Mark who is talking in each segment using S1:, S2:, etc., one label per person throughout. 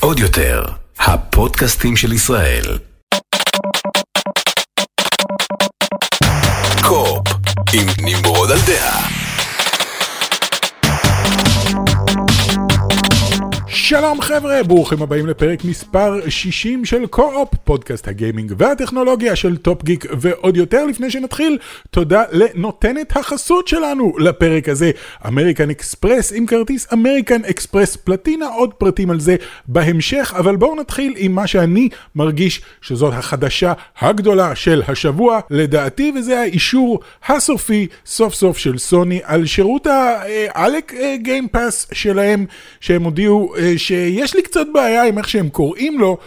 S1: עוד יותר, הפודקאסטים של ישראל. קופ, עם נמרוד על דעה.
S2: שלום חבר'ה, ברוכים הבאים לפרק מספר 60 של קו-אופ, פודקאסט הגיימינג והטכנולוגיה של טופ גיק. ועוד יותר לפני שנתחיל, תודה לנותנת החסות שלנו לפרק הזה, American Express עם כרטיס American Express פלטינה, עוד פרטים על זה בהמשך, אבל בואו נתחיל עם מה שאני מרגיש שזאת החדשה הגדולה של השבוע, לדעתי, וזה האישור הסופי סוף סוף של סוני על שירות העלק Game Pass שלהם, שהם הודיעו אה, שיש לי קצת בעיה עם איך שהם קוראים לו,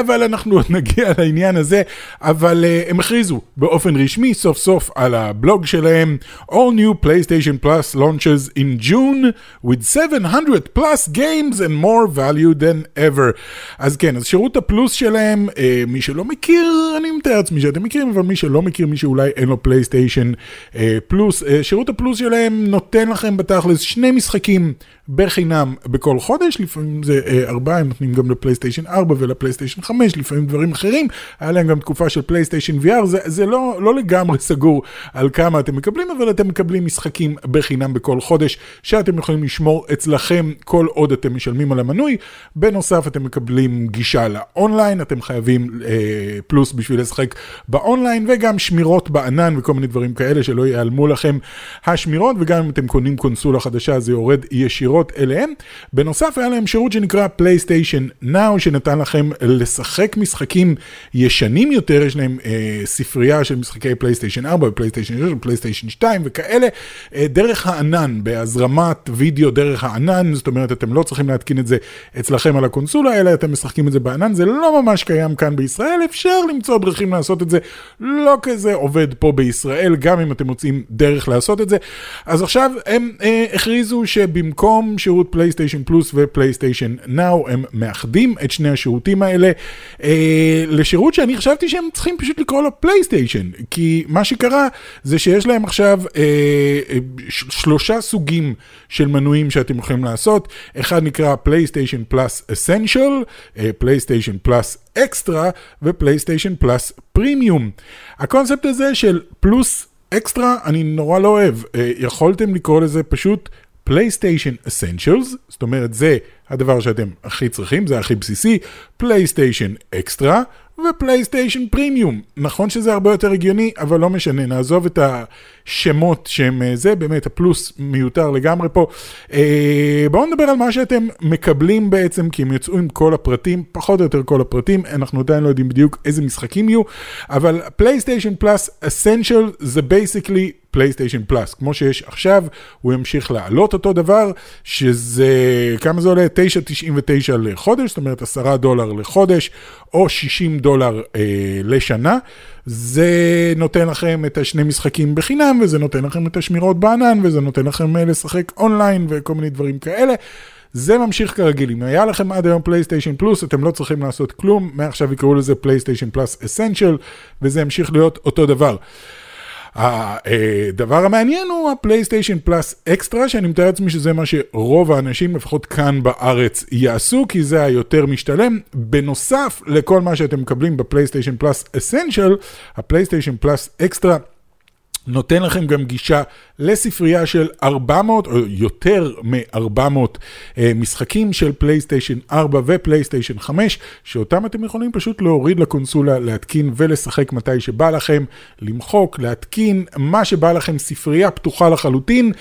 S2: אבל אנחנו עוד נגיע לעניין הזה, אבל אה, הם הכריזו באופן רשמי סוף סוף על הבלוג שלהם All new PlayStation Plus launches in June with 700 plus games and more value than ever. אז כן, אז שירות הפלוס שלהם, אה, מי שלא מכיר, אני מתאר לעצמי שאתם מכירים, אבל מי שלא מכיר, מי שאולי אין לו PlayStation אה, Plus, אה, שירות הפלוס שלהם נותן לכם בתכלס שני משחקים בחינם בכל חודש, לפעמים זה אה, ארבעה, הם נותנים גם ל PlayStation 4 ול... PlayStation 5, לפעמים דברים אחרים, היה להם גם תקופה של PlayStation VR, זה, זה לא, לא לגמרי סגור על כמה אתם מקבלים, אבל אתם מקבלים משחקים בחינם בכל חודש, שאתם יכולים לשמור אצלכם כל עוד אתם משלמים על המנוי. בנוסף, אתם מקבלים גישה לאונליין, אתם חייבים אה, פלוס בשביל לשחק באונליין, וגם שמירות בענן וכל מיני דברים כאלה שלא ייעלמו לכם השמירות, וגם אם אתם קונים קונסולה חדשה זה יורד ישירות אליהם. בנוסף, היה להם שירות שנקרא PlayStation Now, שנתן לכם לשחק משחקים ישנים יותר, יש להם אה, ספרייה של משחקי פלייסטיישן 4 ופלייסטיישן 3 ופלייסטיישן 2 וכאלה, אה, דרך הענן, בהזרמת וידאו דרך הענן, זאת אומרת אתם לא צריכים להתקין את זה אצלכם על הקונסולה, אלא אתם משחקים את זה בענן, זה לא ממש קיים כאן בישראל, אפשר למצוא דרכים לעשות את זה, לא כזה עובד פה בישראל, גם אם אתם מוצאים דרך לעשות את זה. אז עכשיו הם אה, הכריזו שבמקום שירות פלייסטיישן פלוס ופלייסטיישן Now, הם מאחדים את שני השירותים האלה. אה, לשירות שאני חשבתי שהם צריכים פשוט לקרוא לו פלייסטיישן, כי מה שקרה זה שיש להם עכשיו אה, אה, שלושה סוגים של מנויים שאתם יכולים לעשות, אחד נקרא פלייסטיישן Plus Essential, פלייסטיישן Plus Extra ופלייסטיישן Plus Premium. הקונספט הזה של פלוס אקסטרה אני נורא לא אוהב, אה, יכולתם לקרוא לזה פשוט פלייסטיישן Essentials, זאת אומרת זה הדבר שאתם הכי צריכים, זה הכי בסיסי, פלייסטיישן אקסטרה ופלייסטיישן פרימיום. נכון שזה הרבה יותר הגיוני, אבל לא משנה, נעזוב את השמות שהם אה, זה, באמת הפלוס מיותר לגמרי פה. אה, בואו נדבר על מה שאתם מקבלים בעצם, כי הם יצאו עם כל הפרטים, פחות או יותר כל הפרטים, אנחנו עדיין לא יודעים בדיוק איזה משחקים יהיו, אבל פלייסטיישן Plus Essential זה basically פלייסטיישן פלאס, כמו שיש עכשיו, הוא ימשיך לעלות אותו דבר, שזה, כמה זה עולה? 9.99 לחודש, זאת אומרת 10 דולר לחודש, או 60 דולר אה, לשנה. זה נותן לכם את השני משחקים בחינם, וזה נותן לכם את השמירות בענן, וזה נותן לכם אה, לשחק אונליין וכל מיני דברים כאלה. זה ממשיך כרגיל, אם היה לכם עד היום פלייסטיישן פלוס, אתם לא צריכים לעשות כלום, מעכשיו יקראו לזה פלייסטיישן פלוס Essential, וזה ימשיך להיות אותו דבר. הדבר המעניין הוא הפלייסטיישן Plus Extra, שאני מתאר לעצמי שזה מה שרוב האנשים, לפחות כאן בארץ, יעשו, כי זה היותר משתלם. בנוסף לכל מה שאתם מקבלים בפלייסטיישן Plus Essential, הפלייסטיישן Plus Extra נותן לכם גם גישה לספרייה של 400 או יותר מ-400 אה, משחקים של פלייסטיישן 4 ופלייסטיישן 5, שאותם אתם יכולים פשוט להוריד לקונסולה, להתקין ולשחק מתי שבא לכם, למחוק, להתקין, מה שבא לכם, ספרייה פתוחה לחלוטין.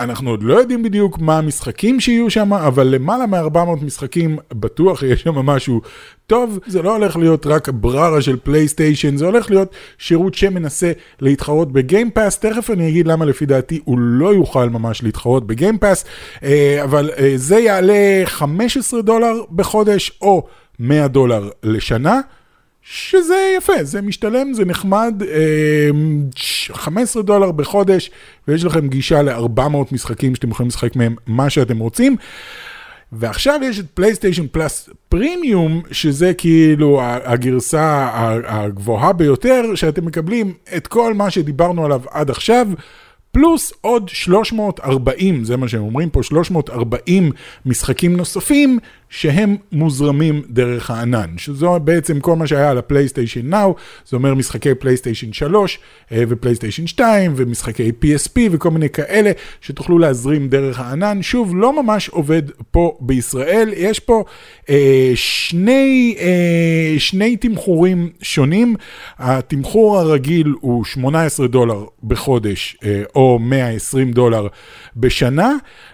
S2: אנחנו עוד לא יודעים בדיוק מה המשחקים שיהיו שם, אבל למעלה מ-400 משחקים בטוח יש שם משהו טוב. זה לא הולך להיות רק בררה של פלייסטיישן, זה הולך להיות שירות שמנסה להתחרות בגיימפאס. תכף אני אגיד למה לפי דעתי הוא לא יוכל ממש להתחרות בגיימפאס, אה, אבל אה, זה יעלה 15 דולר בחודש או 100 דולר לשנה. שזה יפה, זה משתלם, זה נחמד, 15 אה, דולר בחודש, ויש לכם גישה ל-400 משחקים שאתם יכולים לשחק מהם מה שאתם רוצים. ועכשיו יש את פלייסטיישן פלאס פרימיום, שזה כאילו הגרסה הגבוהה ביותר, שאתם מקבלים את כל מה שדיברנו עליו עד עכשיו, פלוס עוד 340, זה מה שהם אומרים פה, 340 משחקים נוספים שהם מוזרמים דרך הענן, שזו בעצם כל מה שהיה על הפלייסטיישן נאו, זה אומר משחקי פלייסטיישן 3 אה, ופלייסטיישן 2 ומשחקי PSP וכל מיני כאלה שתוכלו להזרים דרך הענן. שוב, לא ממש עובד פה בישראל, יש פה אה, שני, אה, שני תמחורים שונים, התמחור הרגיל הוא 18 דולר בחודש אה, או 120 דולר בשנה,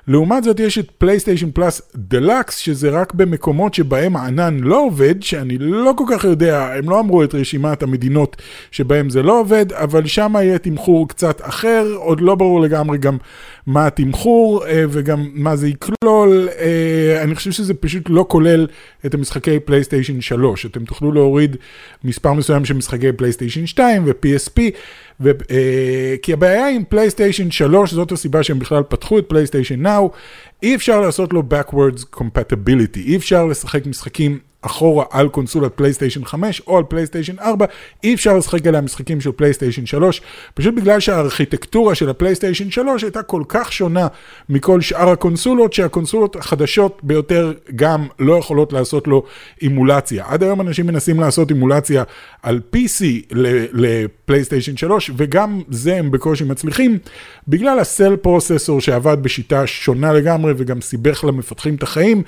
S2: לעומת זאת יש את פלייסטיישן Plus Deluxe, שזה רק במקומות שבהם הענן לא עובד, שאני לא כל כך יודע, הם לא אמרו את רשימת המדינות שבהם זה לא עובד, אבל שם יהיה תמחור קצת אחר, עוד לא ברור לגמרי גם מה התמחור אה, וגם מה זה יכלול. אה, אני חושב שזה פשוט לא כולל את המשחקי פלייסטיישן 3. אתם תוכלו להוריד מספר מסוים של משחקי פלייסטיישן 2 ו-PSP. ו, uh, כי הבעיה עם פלייסטיישן 3, זאת הסיבה שהם בכלל פתחו את פלייסטיישן Now, אי אפשר לעשות לו backwards compatibility, אי אפשר לשחק משחקים אחורה על קונסולת פלייסטיישן 5 או על פלייסטיישן 4, אי אפשר לשחק עליה משחקים של פלייסטיישן 3, פשוט בגלל שהארכיטקטורה של הפלייסטיישן 3 הייתה כל כך שונה מכל שאר הקונסולות, שהקונסולות החדשות ביותר גם לא יכולות לעשות לו אימולציה. עד היום אנשים מנסים לעשות אימולציה על PC לפלייסטיישן 3, וגם זה הם בקושי מצליחים, בגלל ה Cell processor שעבד בשיטה שונה לגמרי וגם סיבך למפתחים את החיים,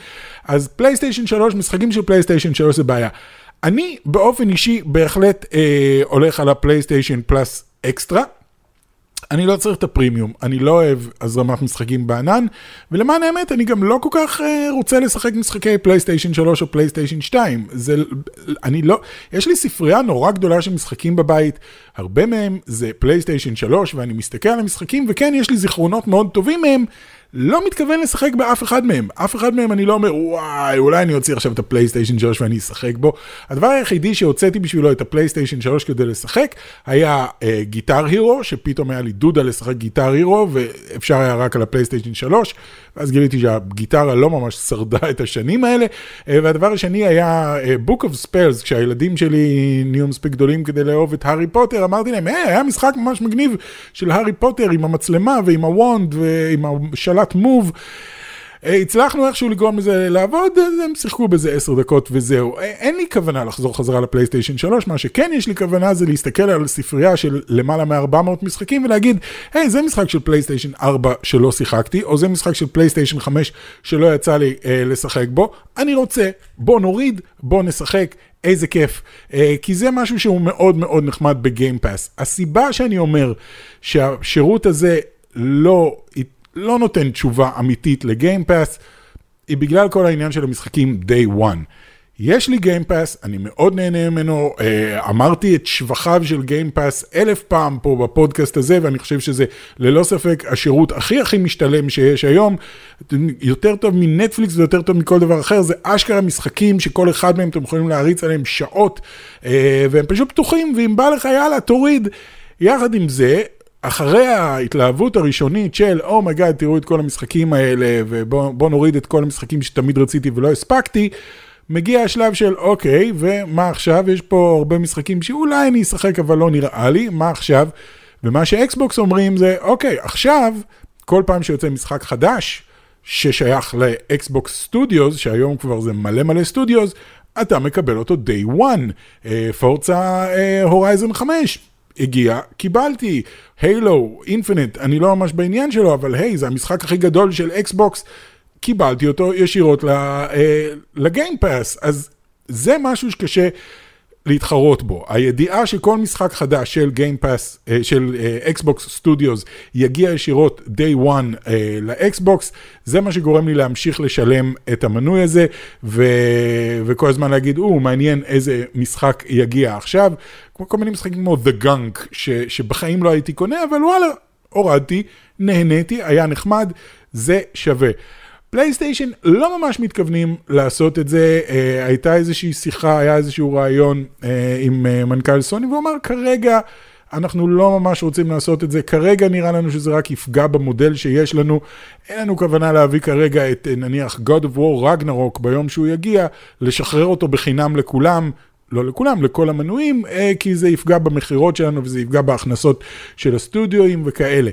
S2: אז פלייסטיישן 3, משחקים של פלייסטיישן 3 זה בעיה. אני באופן אישי בהחלט אה, הולך על הפלייסטיישן Plus Extra. אני לא צריך את הפרימיום, אני לא אוהב הזרמת משחקים בענן, ולמען האמת אני גם לא כל כך אה, רוצה לשחק משחקי פלייסטיישן 3 או פלייסטיישן 2. זה, אני לא, יש לי ספרייה נורא גדולה של משחקים בבית, הרבה מהם זה פלייסטיישן 3, ואני מסתכל על המשחקים, וכן, יש לי זיכרונות מאוד טובים מהם, לא מתכוון לשחק באף אחד מהם. אף אחד מהם אני לא אומר, וואי, אולי אני אוציא עכשיו את הפלייסטיישן 3 ואני אשחק בו. הדבר היחידי שהוצאתי בשבילו את הפלייסטיישן 3 כדי לשחק, היה אה, גיטר הירו, שפתאום היה לי דודא לשחק גיטר הירו, ואפשר היה רק על הפלייסטיישן 3, ואז גיליתי שהגיטרה לא ממש שרדה את השנים האלה. אה, והדבר השני היה אה, Book of Spells, כשהילדים שלי נהיו מספיק גדולים כדי לאהוב את הארי פוטר, אמרתי להם, היי, היה משחק ממש מגניב של הארי פוטר עם המצלמה ועם ה wand ועם השלט Move. אה, הצלחנו איכשהו לגרום לזה לעבוד, אז הם שיחקו בזה עשר דקות וזהו. אין לי כוונה לחזור חזרה לפלייסטיישן 3, מה שכן יש לי כוונה זה להסתכל על ספרייה של למעלה מ-400 משחקים ולהגיד, היי, זה משחק של פלייסטיישן 4 שלא שיחקתי, או זה משחק של פלייסטיישן 5 שלא יצא לי אה, לשחק בו, אני רוצה, בוא נוריד, בוא נשחק. איזה כיף, uh, כי זה משהו שהוא מאוד מאוד נחמד בגיימפאס. הסיבה שאני אומר שהשירות הזה לא לא נותן תשובה אמיתית לגיימפאס, היא בגלל כל העניין של המשחקים day one. יש לי גיימפאס, אני מאוד נהנה ממנו, אה, אמרתי את שבחיו של גיימפאס אלף פעם פה בפודקאסט הזה, ואני חושב שזה ללא ספק השירות הכי הכי משתלם שיש היום, יותר טוב מנטפליקס ויותר טוב מכל דבר אחר, זה אשכרה משחקים שכל אחד מהם אתם יכולים להריץ עליהם שעות, אה, והם פשוט פתוחים, ואם בא לך יאללה תוריד. יחד עם זה, אחרי ההתלהבות הראשונית של oh my God, oh תראו את כל המשחקים האלה ובואו נוריד את כל המשחקים שתמיד רציתי ולא הספקתי, מגיע השלב של אוקיי, ומה עכשיו? יש פה הרבה משחקים שאולי אני אשחק אבל לא נראה לי, מה עכשיו? ומה שאקסבוקס אומרים זה אוקיי, עכשיו, כל פעם שיוצא משחק חדש, ששייך לאקסבוקס Studios, שהיום כבר זה מלא מלא studios, אתה מקבל אותו day one, Forza Horizon 5. הגיע, קיבלתי. Halo Infinite, אני לא ממש בעניין שלו, אבל היי, זה המשחק הכי גדול של אקסבוקס, קיבלתי אותו ישירות לגיימפאס. אה, אז זה משהו שקשה להתחרות בו. הידיעה שכל משחק חדש של גיימפאס, אה, של אקסבוקס אה, Studios, יגיע ישירות day one אה, לאקסבוקס, זה מה שגורם לי להמשיך לשלם את המנוי הזה, ו... וכל הזמן להגיד, או, מעניין איזה משחק יגיע עכשיו. כמו כל מיני משחקים כמו The Gunk, ש... שבחיים לא הייתי קונה, אבל וואלה, הורדתי, נהניתי, היה נחמד, זה שווה. פלייסטיישן לא ממש מתכוונים לעשות את זה, אה, הייתה איזושהי שיחה, היה איזשהו רעיון אה, עם אה, מנכ"ל סוני, והוא אמר כרגע אנחנו לא ממש רוצים לעשות את זה, כרגע נראה לנו שזה רק יפגע במודל שיש לנו, אין לנו כוונה להביא כרגע את אה, נניח God of War Ragnarok ביום שהוא יגיע, לשחרר אותו בחינם לכולם, לא לכולם, לכל המנויים, כי זה יפגע במכירות שלנו וזה יפגע בהכנסות של הסטודיואים וכאלה.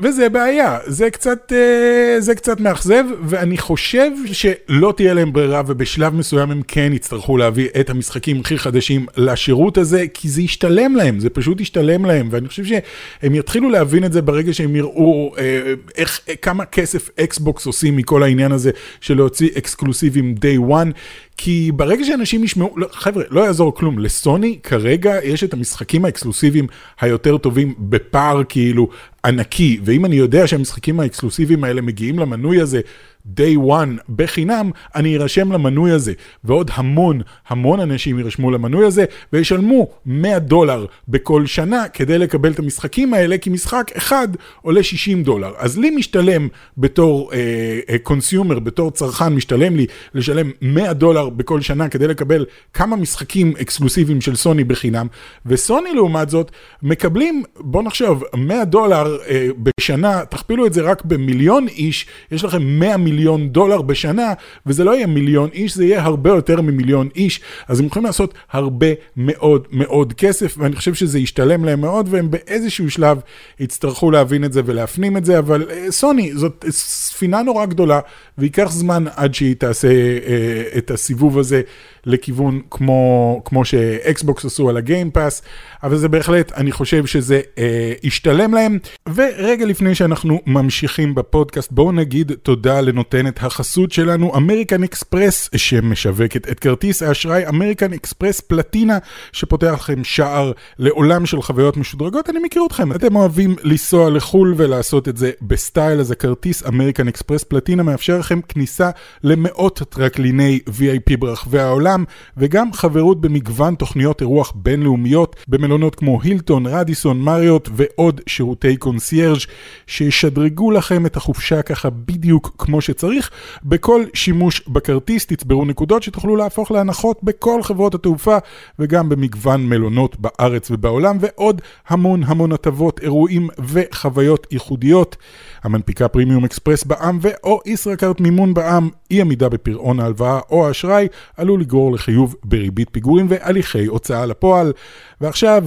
S2: וזה בעיה, זה קצת, אה, זה קצת מאכזב, ואני חושב שלא תהיה להם ברירה, ובשלב מסוים הם כן יצטרכו להביא את המשחקים הכי חדשים לשירות הזה, כי זה ישתלם להם, זה פשוט ישתלם להם, ואני חושב שהם יתחילו להבין את זה ברגע שהם יראו אה, איך, כמה כסף אקסבוקס עושים מכל העניין הזה של להוציא אקסקלוסיבים day one, כי ברגע שאנשים ישמעו, לא, חבר'ה, לא יעזור כלום, לסוני כרגע יש את המשחקים האקסקלוסיביים היותר טובים בפער כאילו ענקי, ואם אני יודע שהמשחקים האקסקלוסיביים האלה מגיעים למנוי הזה day one בחינם, אני ארשם למנוי הזה, ועוד המון המון אנשים יירשמו למנוי הזה, וישלמו 100 דולר בכל שנה כדי לקבל את המשחקים האלה, כי משחק אחד עולה 60 דולר. אז לי משתלם בתור קונסיומר, uh, uh, בתור צרכן, משתלם לי לשלם 100 דולר בכל שנה כדי לקבל כמה משחקים אקסקלוסיביים של סוני בחינם, וסוני לעומת זאת מקבלים, בוא נחשוב, 100 דולר uh, בשנה, תכפילו את זה רק במיליון איש, יש לכם 100 מיליון. מיליון דולר בשנה, וזה לא יהיה מיליון איש, זה יהיה הרבה יותר ממיליון איש, אז הם יכולים לעשות הרבה מאוד מאוד כסף, ואני חושב שזה ישתלם להם מאוד, והם באיזשהו שלב יצטרכו להבין את זה ולהפנים את זה, אבל אה, סוני, זאת ספינה נורא גדולה, וייקח זמן עד שהיא תעשה אה, את הסיבוב הזה לכיוון כמו, כמו שאקסבוקס עשו על הגיימפאס, אבל זה בהחלט, אני חושב שזה אה, ישתלם להם. ורגע לפני שאנחנו ממשיכים בפודקאסט, בואו נגיד תודה לנותנת החסות שלנו, אמריקן אקספרס, שמשווקת את כרטיס האשראי אמריקן אקספרס פלטינה, שפותח לכם שער לעולם של חוויות משודרגות. אני מכיר אתכם, אתם אוהבים לנסוע לחו"ל ולעשות את זה בסטייל, אז הכרטיס אמריקן אקספרס פלטינה מאפשר לכם כניסה למאות טרקליני VIP ברחבי העולם, וגם חברות במגוון תוכניות אירוח בינלאומיות במלונות כמו הילטון, רדיסון, מריוט ועוד שירותי קונסיירג' שישדרגו לכם את החופשה ככה בדיוק כמו שצריך. בכל שימוש בכרטיס תצברו נקודות שתוכלו להפוך להנחות בכל חברות התעופה וגם במגוון מלונות בארץ ובעולם ועוד המון המון הטבות, אירועים וחוויות ייחודיות. המנפיקה פרימיום אקספרס בע"מ ו/או ישראכרט מימון בע"מ, אי עמידה בפירעון ההלוואה או האשראי עלול לגרור לחיוב בריבית פיגורים והליכי הוצאה לפועל. ועכשיו,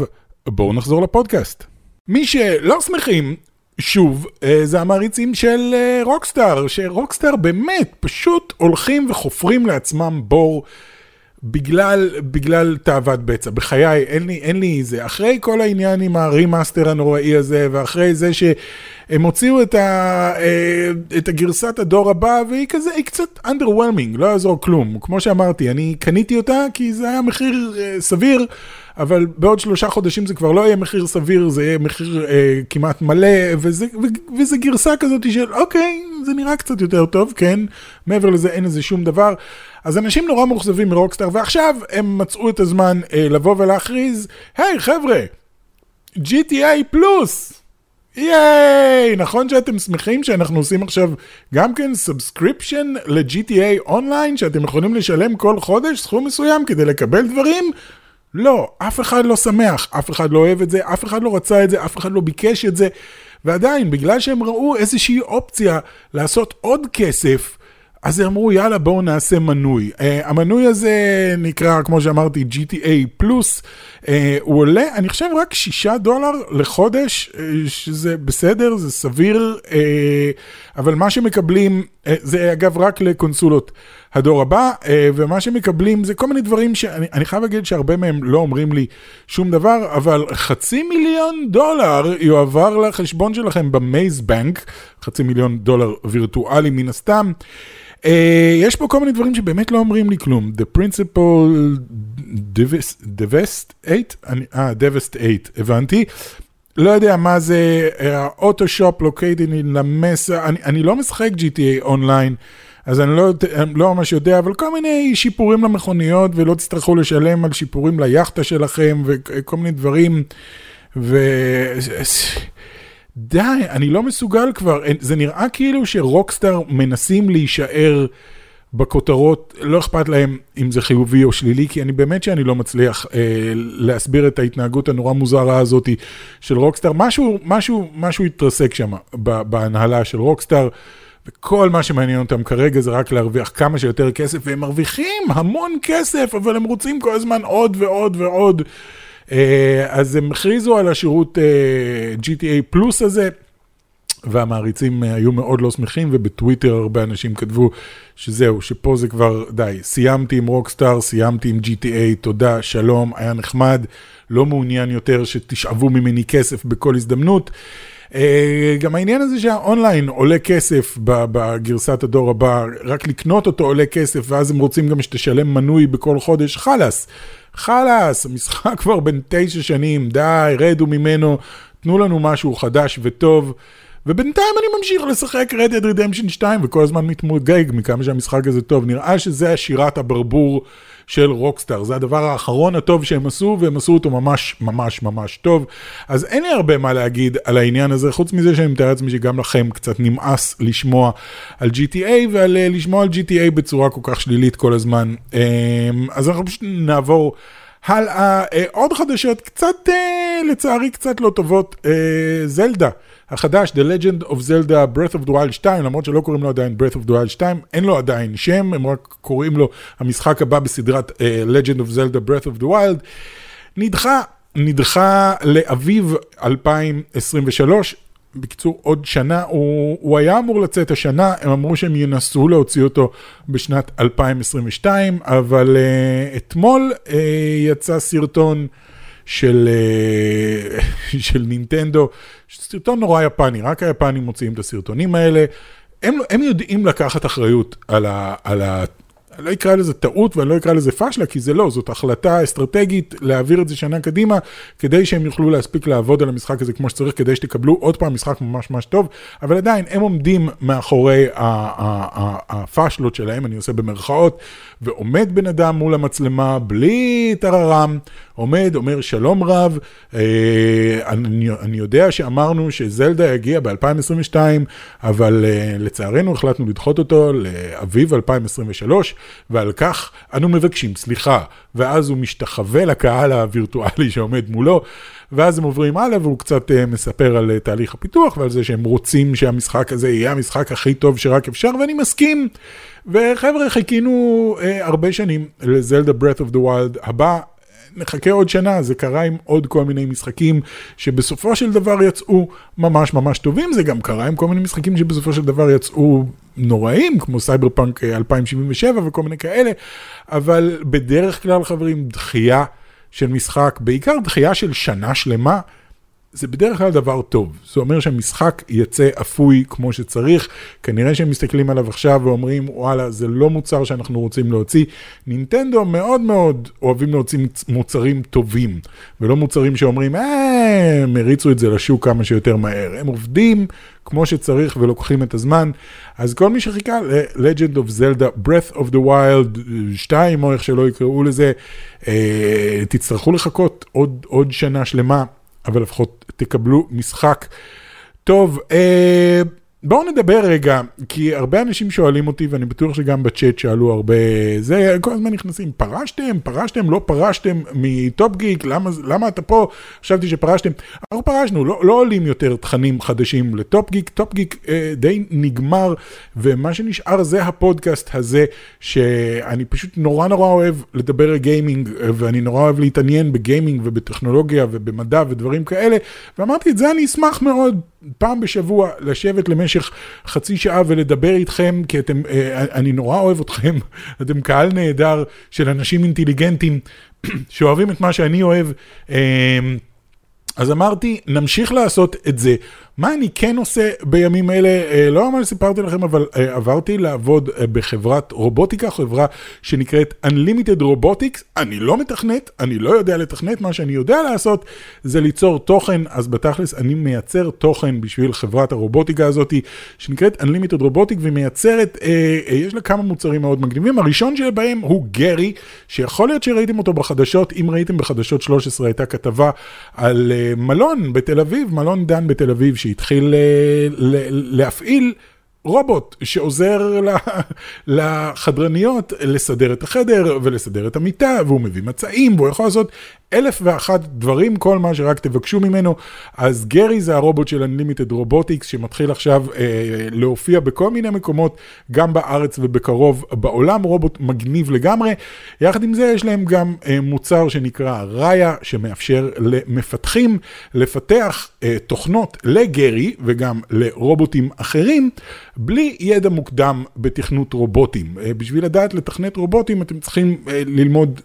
S2: בואו נחזור לפודקאסט. מי שלא שמחים, שוב, אה, זה המעריצים של אה, רוקסטאר, שרוקסטאר באמת פשוט הולכים וחופרים לעצמם בור. בגלל, בגלל תאוות בצע. בחיי, אין לי, אין לי זה. אחרי כל העניין עם ה remaster הנוראי הזה, ואחרי זה שהם הוציאו את, ה, אה, את הגרסת הדור הבא, והיא כזה, היא קצת underwhelming, לא יעזור כלום. כמו שאמרתי, אני קניתי אותה כי זה היה מחיר אה, סביר. אבל בעוד שלושה חודשים זה כבר לא יהיה מחיר סביר, זה יהיה מחיר אה, כמעט מלא, וזה, ו, וזה גרסה כזאת של אוקיי, זה נראה קצת יותר טוב, כן, מעבר לזה אין לזה שום דבר. אז אנשים נורא מאוכזבים מרוקסטאר, ועכשיו הם מצאו את הזמן אה, לבוא ולהכריז, היי, חבר'ה, GTA Plus, ייי, נכון שאתם שמחים שאנחנו עושים עכשיו גם כן subscription ל-GTA אונליין, שאתם יכולים לשלם כל חודש סכום מסוים כדי לקבל דברים? לא, אף אחד לא שמח, אף אחד לא אוהב את זה, אף אחד לא רצה את זה, אף אחד לא ביקש את זה, ועדיין, בגלל שהם ראו איזושהי אופציה לעשות עוד כסף, אז הם אמרו, יאללה, בואו נעשה מנוי. Uh, המנוי הזה נקרא, כמו שאמרתי, GTA פלוס. Uh, הוא עולה, אני חושב, רק שישה דולר לחודש, uh, שזה בסדר, זה סביר, uh, אבל מה שמקבלים, uh, זה אגב רק לקונסולות הדור הבא, uh, ומה שמקבלים זה כל מיני דברים שאני חייב להגיד שהרבה מהם לא אומרים לי שום דבר, אבל חצי מיליון דולר יועבר לחשבון שלכם במייז בנק, חצי מיליון דולר וירטואלי מן הסתם. Uh, יש פה כל מיני דברים שבאמת לא אומרים לי כלום. The principal devastate, אה, devastate, הבנתי. לא יודע מה זה, אוטושופ לוקייטד אין למסה, אני, אני לא משחק GTA אונליין, אז אני לא, לא ממש יודע, אבל כל מיני שיפורים למכוניות, ולא תצטרכו לשלם על שיפורים ליאכטה שלכם, וכל מיני דברים, ו... די, אני לא מסוגל כבר, זה נראה כאילו שרוקסטאר מנסים להישאר בכותרות, לא אכפת להם אם זה חיובי או שלילי, כי אני באמת שאני לא מצליח אה, להסביר את ההתנהגות הנורא מוזרה הזאת של רוקסטאר. משהו, משהו, משהו התרסק שם בהנהלה של רוקסטאר, וכל מה שמעניין אותם כרגע זה רק להרוויח כמה שיותר כסף, והם מרוויחים המון כסף, אבל הם רוצים כל הזמן עוד ועוד ועוד. אה, אז הם הכריזו על השירות אה, GTA פלוס הזה. והמעריצים אה, היו מאוד לא שמחים, ובטוויטר הרבה אנשים כתבו שזהו, שפה זה כבר, די, סיימתי עם רוקסטאר, סיימתי עם GTA, תודה, שלום, היה נחמד, לא מעוניין יותר שתשאבו ממני כסף בכל הזדמנות. אה, גם העניין הזה שהאונליין עולה כסף בגרסת הדור הבא, רק לקנות אותו עולה כסף, ואז הם רוצים גם שתשלם מנוי בכל חודש, חלאס, חלאס, המשחק כבר בן תשע שנים, די, רדו ממנו, תנו לנו משהו חדש וטוב. ובינתיים אני ממשיך לשחק Red Dead Redemption 2 וכל הזמן מתמוגג מכמה שהמשחק הזה טוב. נראה שזה השירת הברבור של רוקסטאר, זה הדבר האחרון הטוב שהם עשו, והם עשו אותו ממש ממש ממש טוב. אז אין לי הרבה מה להגיד על העניין הזה, חוץ מזה שאני מתאר לעצמי שגם לכם קצת נמאס לשמוע על GTA ועל אה, על GTA בצורה כל כך שלילית כל הזמן. אמ, אז אנחנו פשוט נעבור. הלאה, אה, עוד חדשות, קצת, אה, לצערי, קצת לא טובות, זלדה. החדש, The Legend of Zelda Breath of the Wild 2, למרות שלא קוראים לו עדיין Breath of the Wild 2, אין לו עדיין שם, הם רק קוראים לו המשחק הבא בסדרת Legend of Zelda Breath of the Wild, נדחה, נדחה לאביב 2023, בקיצור עוד שנה, הוא, הוא היה אמור לצאת השנה, הם אמרו שהם ינסו להוציא אותו בשנת 2022, אבל uh, אתמול uh, יצא סרטון של, אה, של נינטנדו, סרטון נורא יפני, רק היפנים מוציאים את הסרטונים האלה. הם, הם יודעים לקחת אחריות על, ה, על אני לא אקרא לזה טעות ואני לא אקרא לזה פשלה, כי זה לא, זאת החלטה אסטרטגית להעביר את זה שנה קדימה, כדי שהם יוכלו להספיק לעבוד על המשחק הזה כמו שצריך, כדי שתקבלו עוד פעם משחק ממש ממש טוב, אבל עדיין הם עומדים מאחורי הפשלות שלהם, אני עושה במרכאות, ועומד בן אדם מול המצלמה בלי טררם, עומד, אומר שלום רב, אה, אני, אני יודע שאמרנו שזלדה יגיע ב-2022, אבל אה, לצערנו החלטנו לדחות אותו לאביב 2023, ועל כך אנו מבקשים סליחה. ואז הוא משתחווה לקהל הווירטואלי שעומד מולו, ואז הם עוברים הלאה והוא קצת אה, מספר על תהליך הפיתוח ועל זה שהם רוצים שהמשחק הזה יהיה המשחק הכי טוב שרק אפשר, ואני מסכים. וחבר'ה, חיכינו אה, הרבה שנים לזלדה Breath of the Wild הבא. נחכה עוד שנה, זה קרה עם עוד כל מיני משחקים שבסופו של דבר יצאו ממש ממש טובים, זה גם קרה עם כל מיני משחקים שבסופו של דבר יצאו נוראים, כמו סייבר פאנק 2077 וכל מיני כאלה, אבל בדרך כלל חברים, דחייה של משחק, בעיקר דחייה של שנה שלמה, זה בדרך כלל דבר טוב. זה אומר שהמשחק יצא אפוי כמו שצריך. כנראה שהם מסתכלים עליו עכשיו ואומרים, וואלה, זה לא מוצר שאנחנו רוצים להוציא. נינטנדו מאוד מאוד אוהבים להוציא מוצרים טובים, ולא מוצרים שאומרים, אה, הם הריצו את זה לשוק כמה שיותר מהר. הם עובדים כמו שצריך ולוקחים את הזמן. אז כל מי שחיכה ל-Legend of Zelda, Breath of the Wild 2, או איך שלא יקראו לזה, אה, תצטרכו לחכות עוד, עוד שנה שלמה. אבל לפחות תקבלו משחק טוב. אה, בואו נדבר רגע, כי הרבה אנשים שואלים אותי, ואני בטוח שגם בצ'אט שאלו הרבה, זה, כל הזמן נכנסים, פרשתם, פרשתם, לא פרשתם מטופ גיק, למה, למה אתה פה? חשבתי שפרשתם. אנחנו פרשנו, לא, לא עולים יותר תכנים חדשים לטופ גיק, טופ גיק אה, די נגמר, ומה שנשאר זה הפודקאסט הזה, שאני פשוט נורא נורא אוהב לדבר על גיימינג, ואני נורא אוהב להתעניין בגיימינג ובטכנולוגיה ובמדע ודברים כאלה, ואמרתי, את זה אני אשמח מאוד. פעם בשבוע לשבת למשך חצי שעה ולדבר איתכם, כי אתם, אה, אני נורא אוהב אתכם, אתם קהל נהדר של אנשים אינטליגנטים שאוהבים את מה שאני אוהב. אה, אז אמרתי, נמשיך לעשות את זה. מה אני כן עושה בימים אלה, אה, לא ממש סיפרתי לכם, אבל אה, עברתי לעבוד אה, בחברת רובוטיקה, חברה שנקראת Unlimited Robotics. אני לא מתכנת, אני לא יודע לתכנת, מה שאני יודע לעשות זה ליצור תוכן, אז בתכלס אני מייצר תוכן בשביל חברת הרובוטיקה הזאת, שנקראת Unlimited Robotics, והיא מייצרת, יש לה כמה מוצרים מאוד מגניבים. הראשון שבהם הוא גרי, שיכול להיות שראיתם אותו בחדשות, אם ראיתם בחדשות 13 הייתה כתבה על מלון בתל אביב, מלון דן בתל אביב, שהתחיל אה, להפעיל רובוט שעוזר לחדרניות לסדר את החדר ולסדר את המיטה, והוא מביא מצעים, והוא יכול לעשות אלף ואחת דברים, כל מה שרק תבקשו ממנו. אז גרי זה הרובוט של Unlimited Robotics, שמתחיל עכשיו אה, להופיע בכל מיני מקומות, גם בארץ ובקרוב בעולם, רובוט מגניב לגמרי. יחד עם זה יש להם גם אה, מוצר שנקרא ראיה, שמאפשר למפתחים לפתח אה, תוכנות לגרי וגם לרובוטים אחרים, בלי ידע מוקדם בתכנות רובוטים. אה, בשביל לדעת לתכנת רובוטים אתם צריכים אה, ללמוד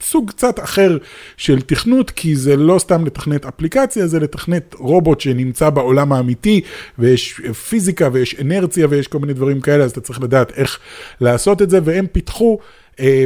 S2: סוג קצת אחר של תכנות, כי זה לא סתם לתכנת אפליקציה, זה לתכנת רובוט שנמצא בעולם האמיתי, ויש פיזיקה ויש אנרציה ויש כל מיני דברים כאלה, אז אתה צריך לדעת איך לעשות את זה, והם פיתחו,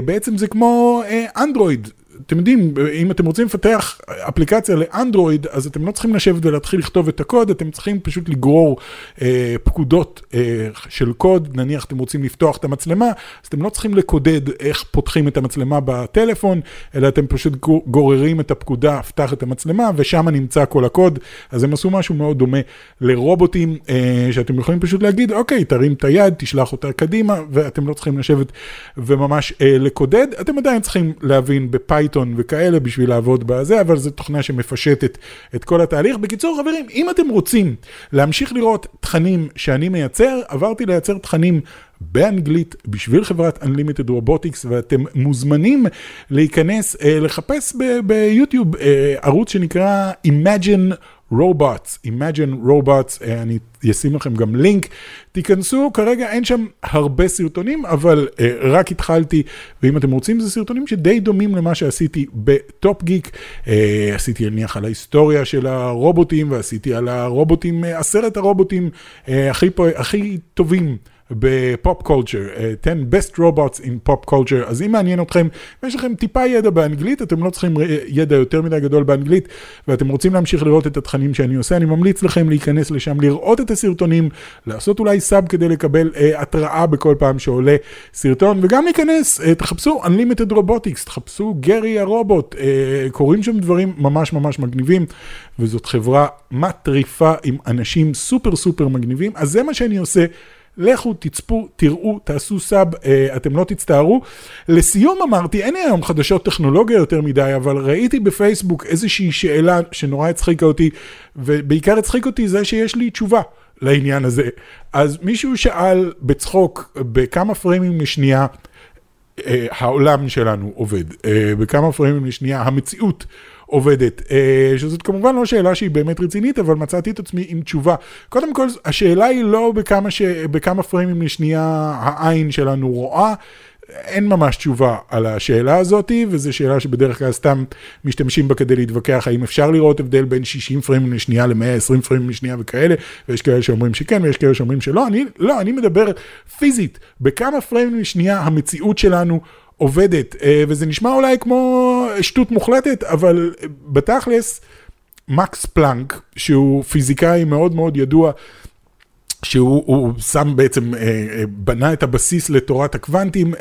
S2: בעצם זה כמו אנדרואיד. אתם יודעים, אם אתם רוצים לפתח אפליקציה לאנדרואיד, אז אתם לא צריכים לשבת ולהתחיל לכתוב את הקוד, אתם צריכים פשוט לגרור אה, פקודות אה, של קוד, נניח אתם רוצים לפתוח את המצלמה, אז אתם לא צריכים לקודד איך פותחים את המצלמה בטלפון, אלא אתם פשוט גוררים את הפקודה, פתח את המצלמה, ושם נמצא כל הקוד. אז הם עשו משהו מאוד דומה לרובוטים, אה, שאתם יכולים פשוט להגיד, אוקיי, תרים את היד, תשלח אותה קדימה, ואתם לא צריכים לשבת וממש אה, לקודד. אתם עדיין צריכים להבין בפייתון. פייתון וכאלה בשביל לעבוד בזה, אבל זו תוכנה שמפשטת את כל התהליך. בקיצור, חברים, אם אתם רוצים להמשיך לראות תכנים שאני מייצר, עברתי לייצר תכנים באנגלית בשביל חברת Unlimited Robotics, ואתם מוזמנים להיכנס, אה, לחפש ביוטיוב אה, ערוץ שנקרא Imagine Robots, Imagine Robots, אה, אני אשים לכם גם לינק, תיכנסו, כרגע אין שם הרבה סרטונים, אבל אה, רק התחלתי, ואם אתם רוצים, זה סרטונים שדי דומים למה שעשיתי בטופ גיק, אה, עשיתי נניח על ההיסטוריה של הרובוטים, ועשיתי על הרובוטים, עשרת הרובוטים אה, הכי, הכי טובים. ב pop culture, 10 best robots in pop culture, אז אם מעניין אתכם, יש לכם טיפה ידע באנגלית, אתם לא צריכים ידע יותר מדי גדול באנגלית, ואתם רוצים להמשיך לראות את התכנים שאני עושה, אני ממליץ לכם להיכנס לשם, לראות את הסרטונים, לעשות אולי sub כדי לקבל אה, התראה בכל פעם שעולה סרטון, וגם להיכנס, אה, תחפשו Unlimited Robotics, תחפשו גרי הרובוט, אה, קורים שם דברים ממש ממש מגניבים, וזאת חברה מטריפה עם אנשים סופר סופר מגניבים, אז זה מה שאני עושה. לכו, תצפו, תראו, תעשו sub, אה, אתם לא תצטערו. לסיום אמרתי, אין לי היום חדשות טכנולוגיה יותר מדי, אבל ראיתי בפייסבוק איזושהי שאלה שנורא הצחיקה אותי, ובעיקר הצחיק אותי זה שיש לי תשובה לעניין הזה. אז מישהו שאל בצחוק, בכמה פריימים לשנייה, העולם שלנו עובד, אה, בכמה פריימים לשנייה המציאות עובדת, אה, שזאת כמובן לא שאלה שהיא באמת רצינית, אבל מצאתי את עצמי עם תשובה. קודם כל, השאלה היא לא בכמה, ש... בכמה פריימים לשנייה העין שלנו רואה. אין ממש תשובה על השאלה הזאת, וזו שאלה שבדרך כלל סתם משתמשים בה כדי להתווכח האם אפשר לראות הבדל בין 60 פריימים לשנייה ל-120 פריימים לשנייה וכאלה, ויש כאלה שאומרים שכן ויש כאלה שאומרים שלא. אני, לא, אני מדבר פיזית, בכמה פריימים לשנייה המציאות שלנו עובדת, אה, וזה נשמע אולי כמו שטות מוחלטת, אבל בתכלס, מקס פלנק, שהוא פיזיקאי מאוד מאוד ידוע, שהוא שם בעצם, אה, אה, בנה את הבסיס לתורת הקוונטים,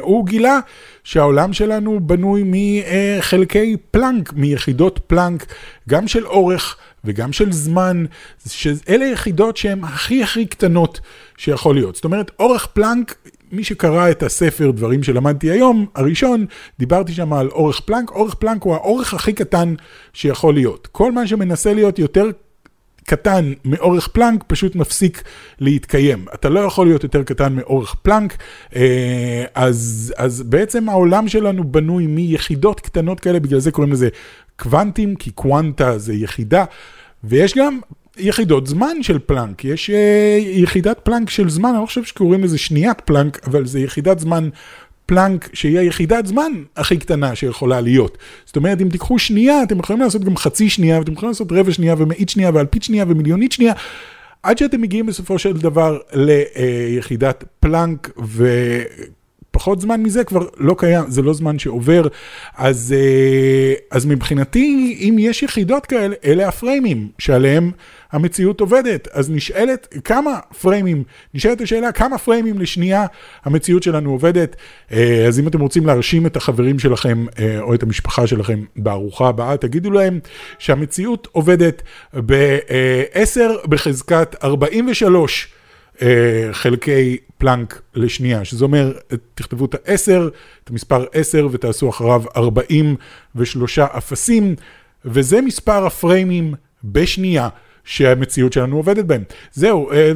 S2: הוא גילה שהעולם שלנו בנוי מחלקי פלנק, מיחידות פלנק, גם של אורך וגם של זמן, שאלה יחידות שהן הכי הכי קטנות שיכול להיות. זאת אומרת, אורך פלנק מי שקרא את הספר דברים שלמדתי היום, הראשון, דיברתי שם על אורך פלנק, אורך פלנק הוא האורך הכי קטן שיכול להיות. כל מה שמנסה להיות יותר קטן מאורך פלנק פשוט מפסיק להתקיים. אתה לא יכול להיות יותר קטן מאורך פלנק, אה, אז, אז בעצם העולם שלנו בנוי מיחידות קטנות כאלה, בגלל זה קוראים לזה קוונטים, כי קוונטה זה יחידה, ויש גם יחידות זמן של פלנק, יש uh, יחידת פלנק של זמן, אני לא חושב שקוראים לזה שניית פלנק, אבל זה יחידת זמן פלנק שהיא היחידת זמן הכי קטנה שיכולה להיות. זאת אומרת, אם תיקחו שנייה, אתם יכולים לעשות גם חצי שנייה, ואתם יכולים לעשות רבע שנייה ומאית שנייה ואלפית שנייה ומיליונית שנייה, עד שאתם מגיעים בסופו של דבר ליחידת פלנק, ו... פחות זמן מזה כבר לא קיים, זה לא זמן שעובר. אז, אה, אז מבחינתי, אם יש יחידות כאלה, אלה הפריימים שעליהם המציאות עובדת. אז נשאלת כמה פריימים, נשאלת השאלה כמה פריימים לשנייה המציאות שלנו עובדת. אה, אז אם אתם רוצים להרשים את החברים שלכם אה, או את המשפחה שלכם בארוחה הבאה, תגידו להם שהמציאות עובדת ב-10 בחזקת 43. אה, חלקי פלנק לשנייה, שזה אומר, תכתבו את ה-10, את המספר 10 ותעשו אחריו 43 אפסים, וזה מספר הפריימים בשנייה. שהמציאות שלנו עובדת בהם. זהו, אה,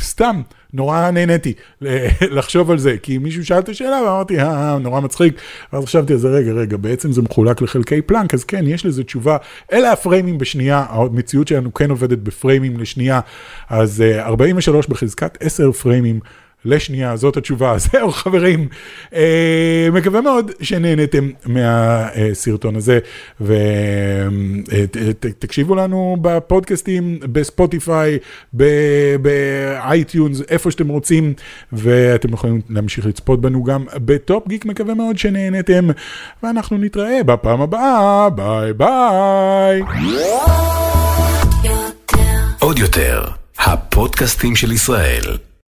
S2: סתם, נורא נהניתי לחשוב על זה, כי מישהו שאל את השאלה ואמרתי, אה, אה, נורא מצחיק, ואז חשבתי זה, רגע, רגע, בעצם זה מחולק לחלקי פלנק, אז כן, יש לזה תשובה, אלה הפריימים בשנייה, המציאות שלנו כן עובדת בפריימים לשנייה, אז 43 אה, בחזקת 10 פריימים. לשנייה, זאת התשובה. זהו חברים, אה, מקווה מאוד שנהנתם מהסרטון הזה, ותקשיבו אה, לנו בפודקאסטים, בספוטיפיי, ב iTunes, איפה שאתם רוצים, ואתם יכולים להמשיך לצפות בנו גם בטופ גיק, מקווה מאוד שנהנתם, ואנחנו נתראה בפעם הבאה, ביי ביי.
S1: עוד יותר, הפודקאסטים של ישראל.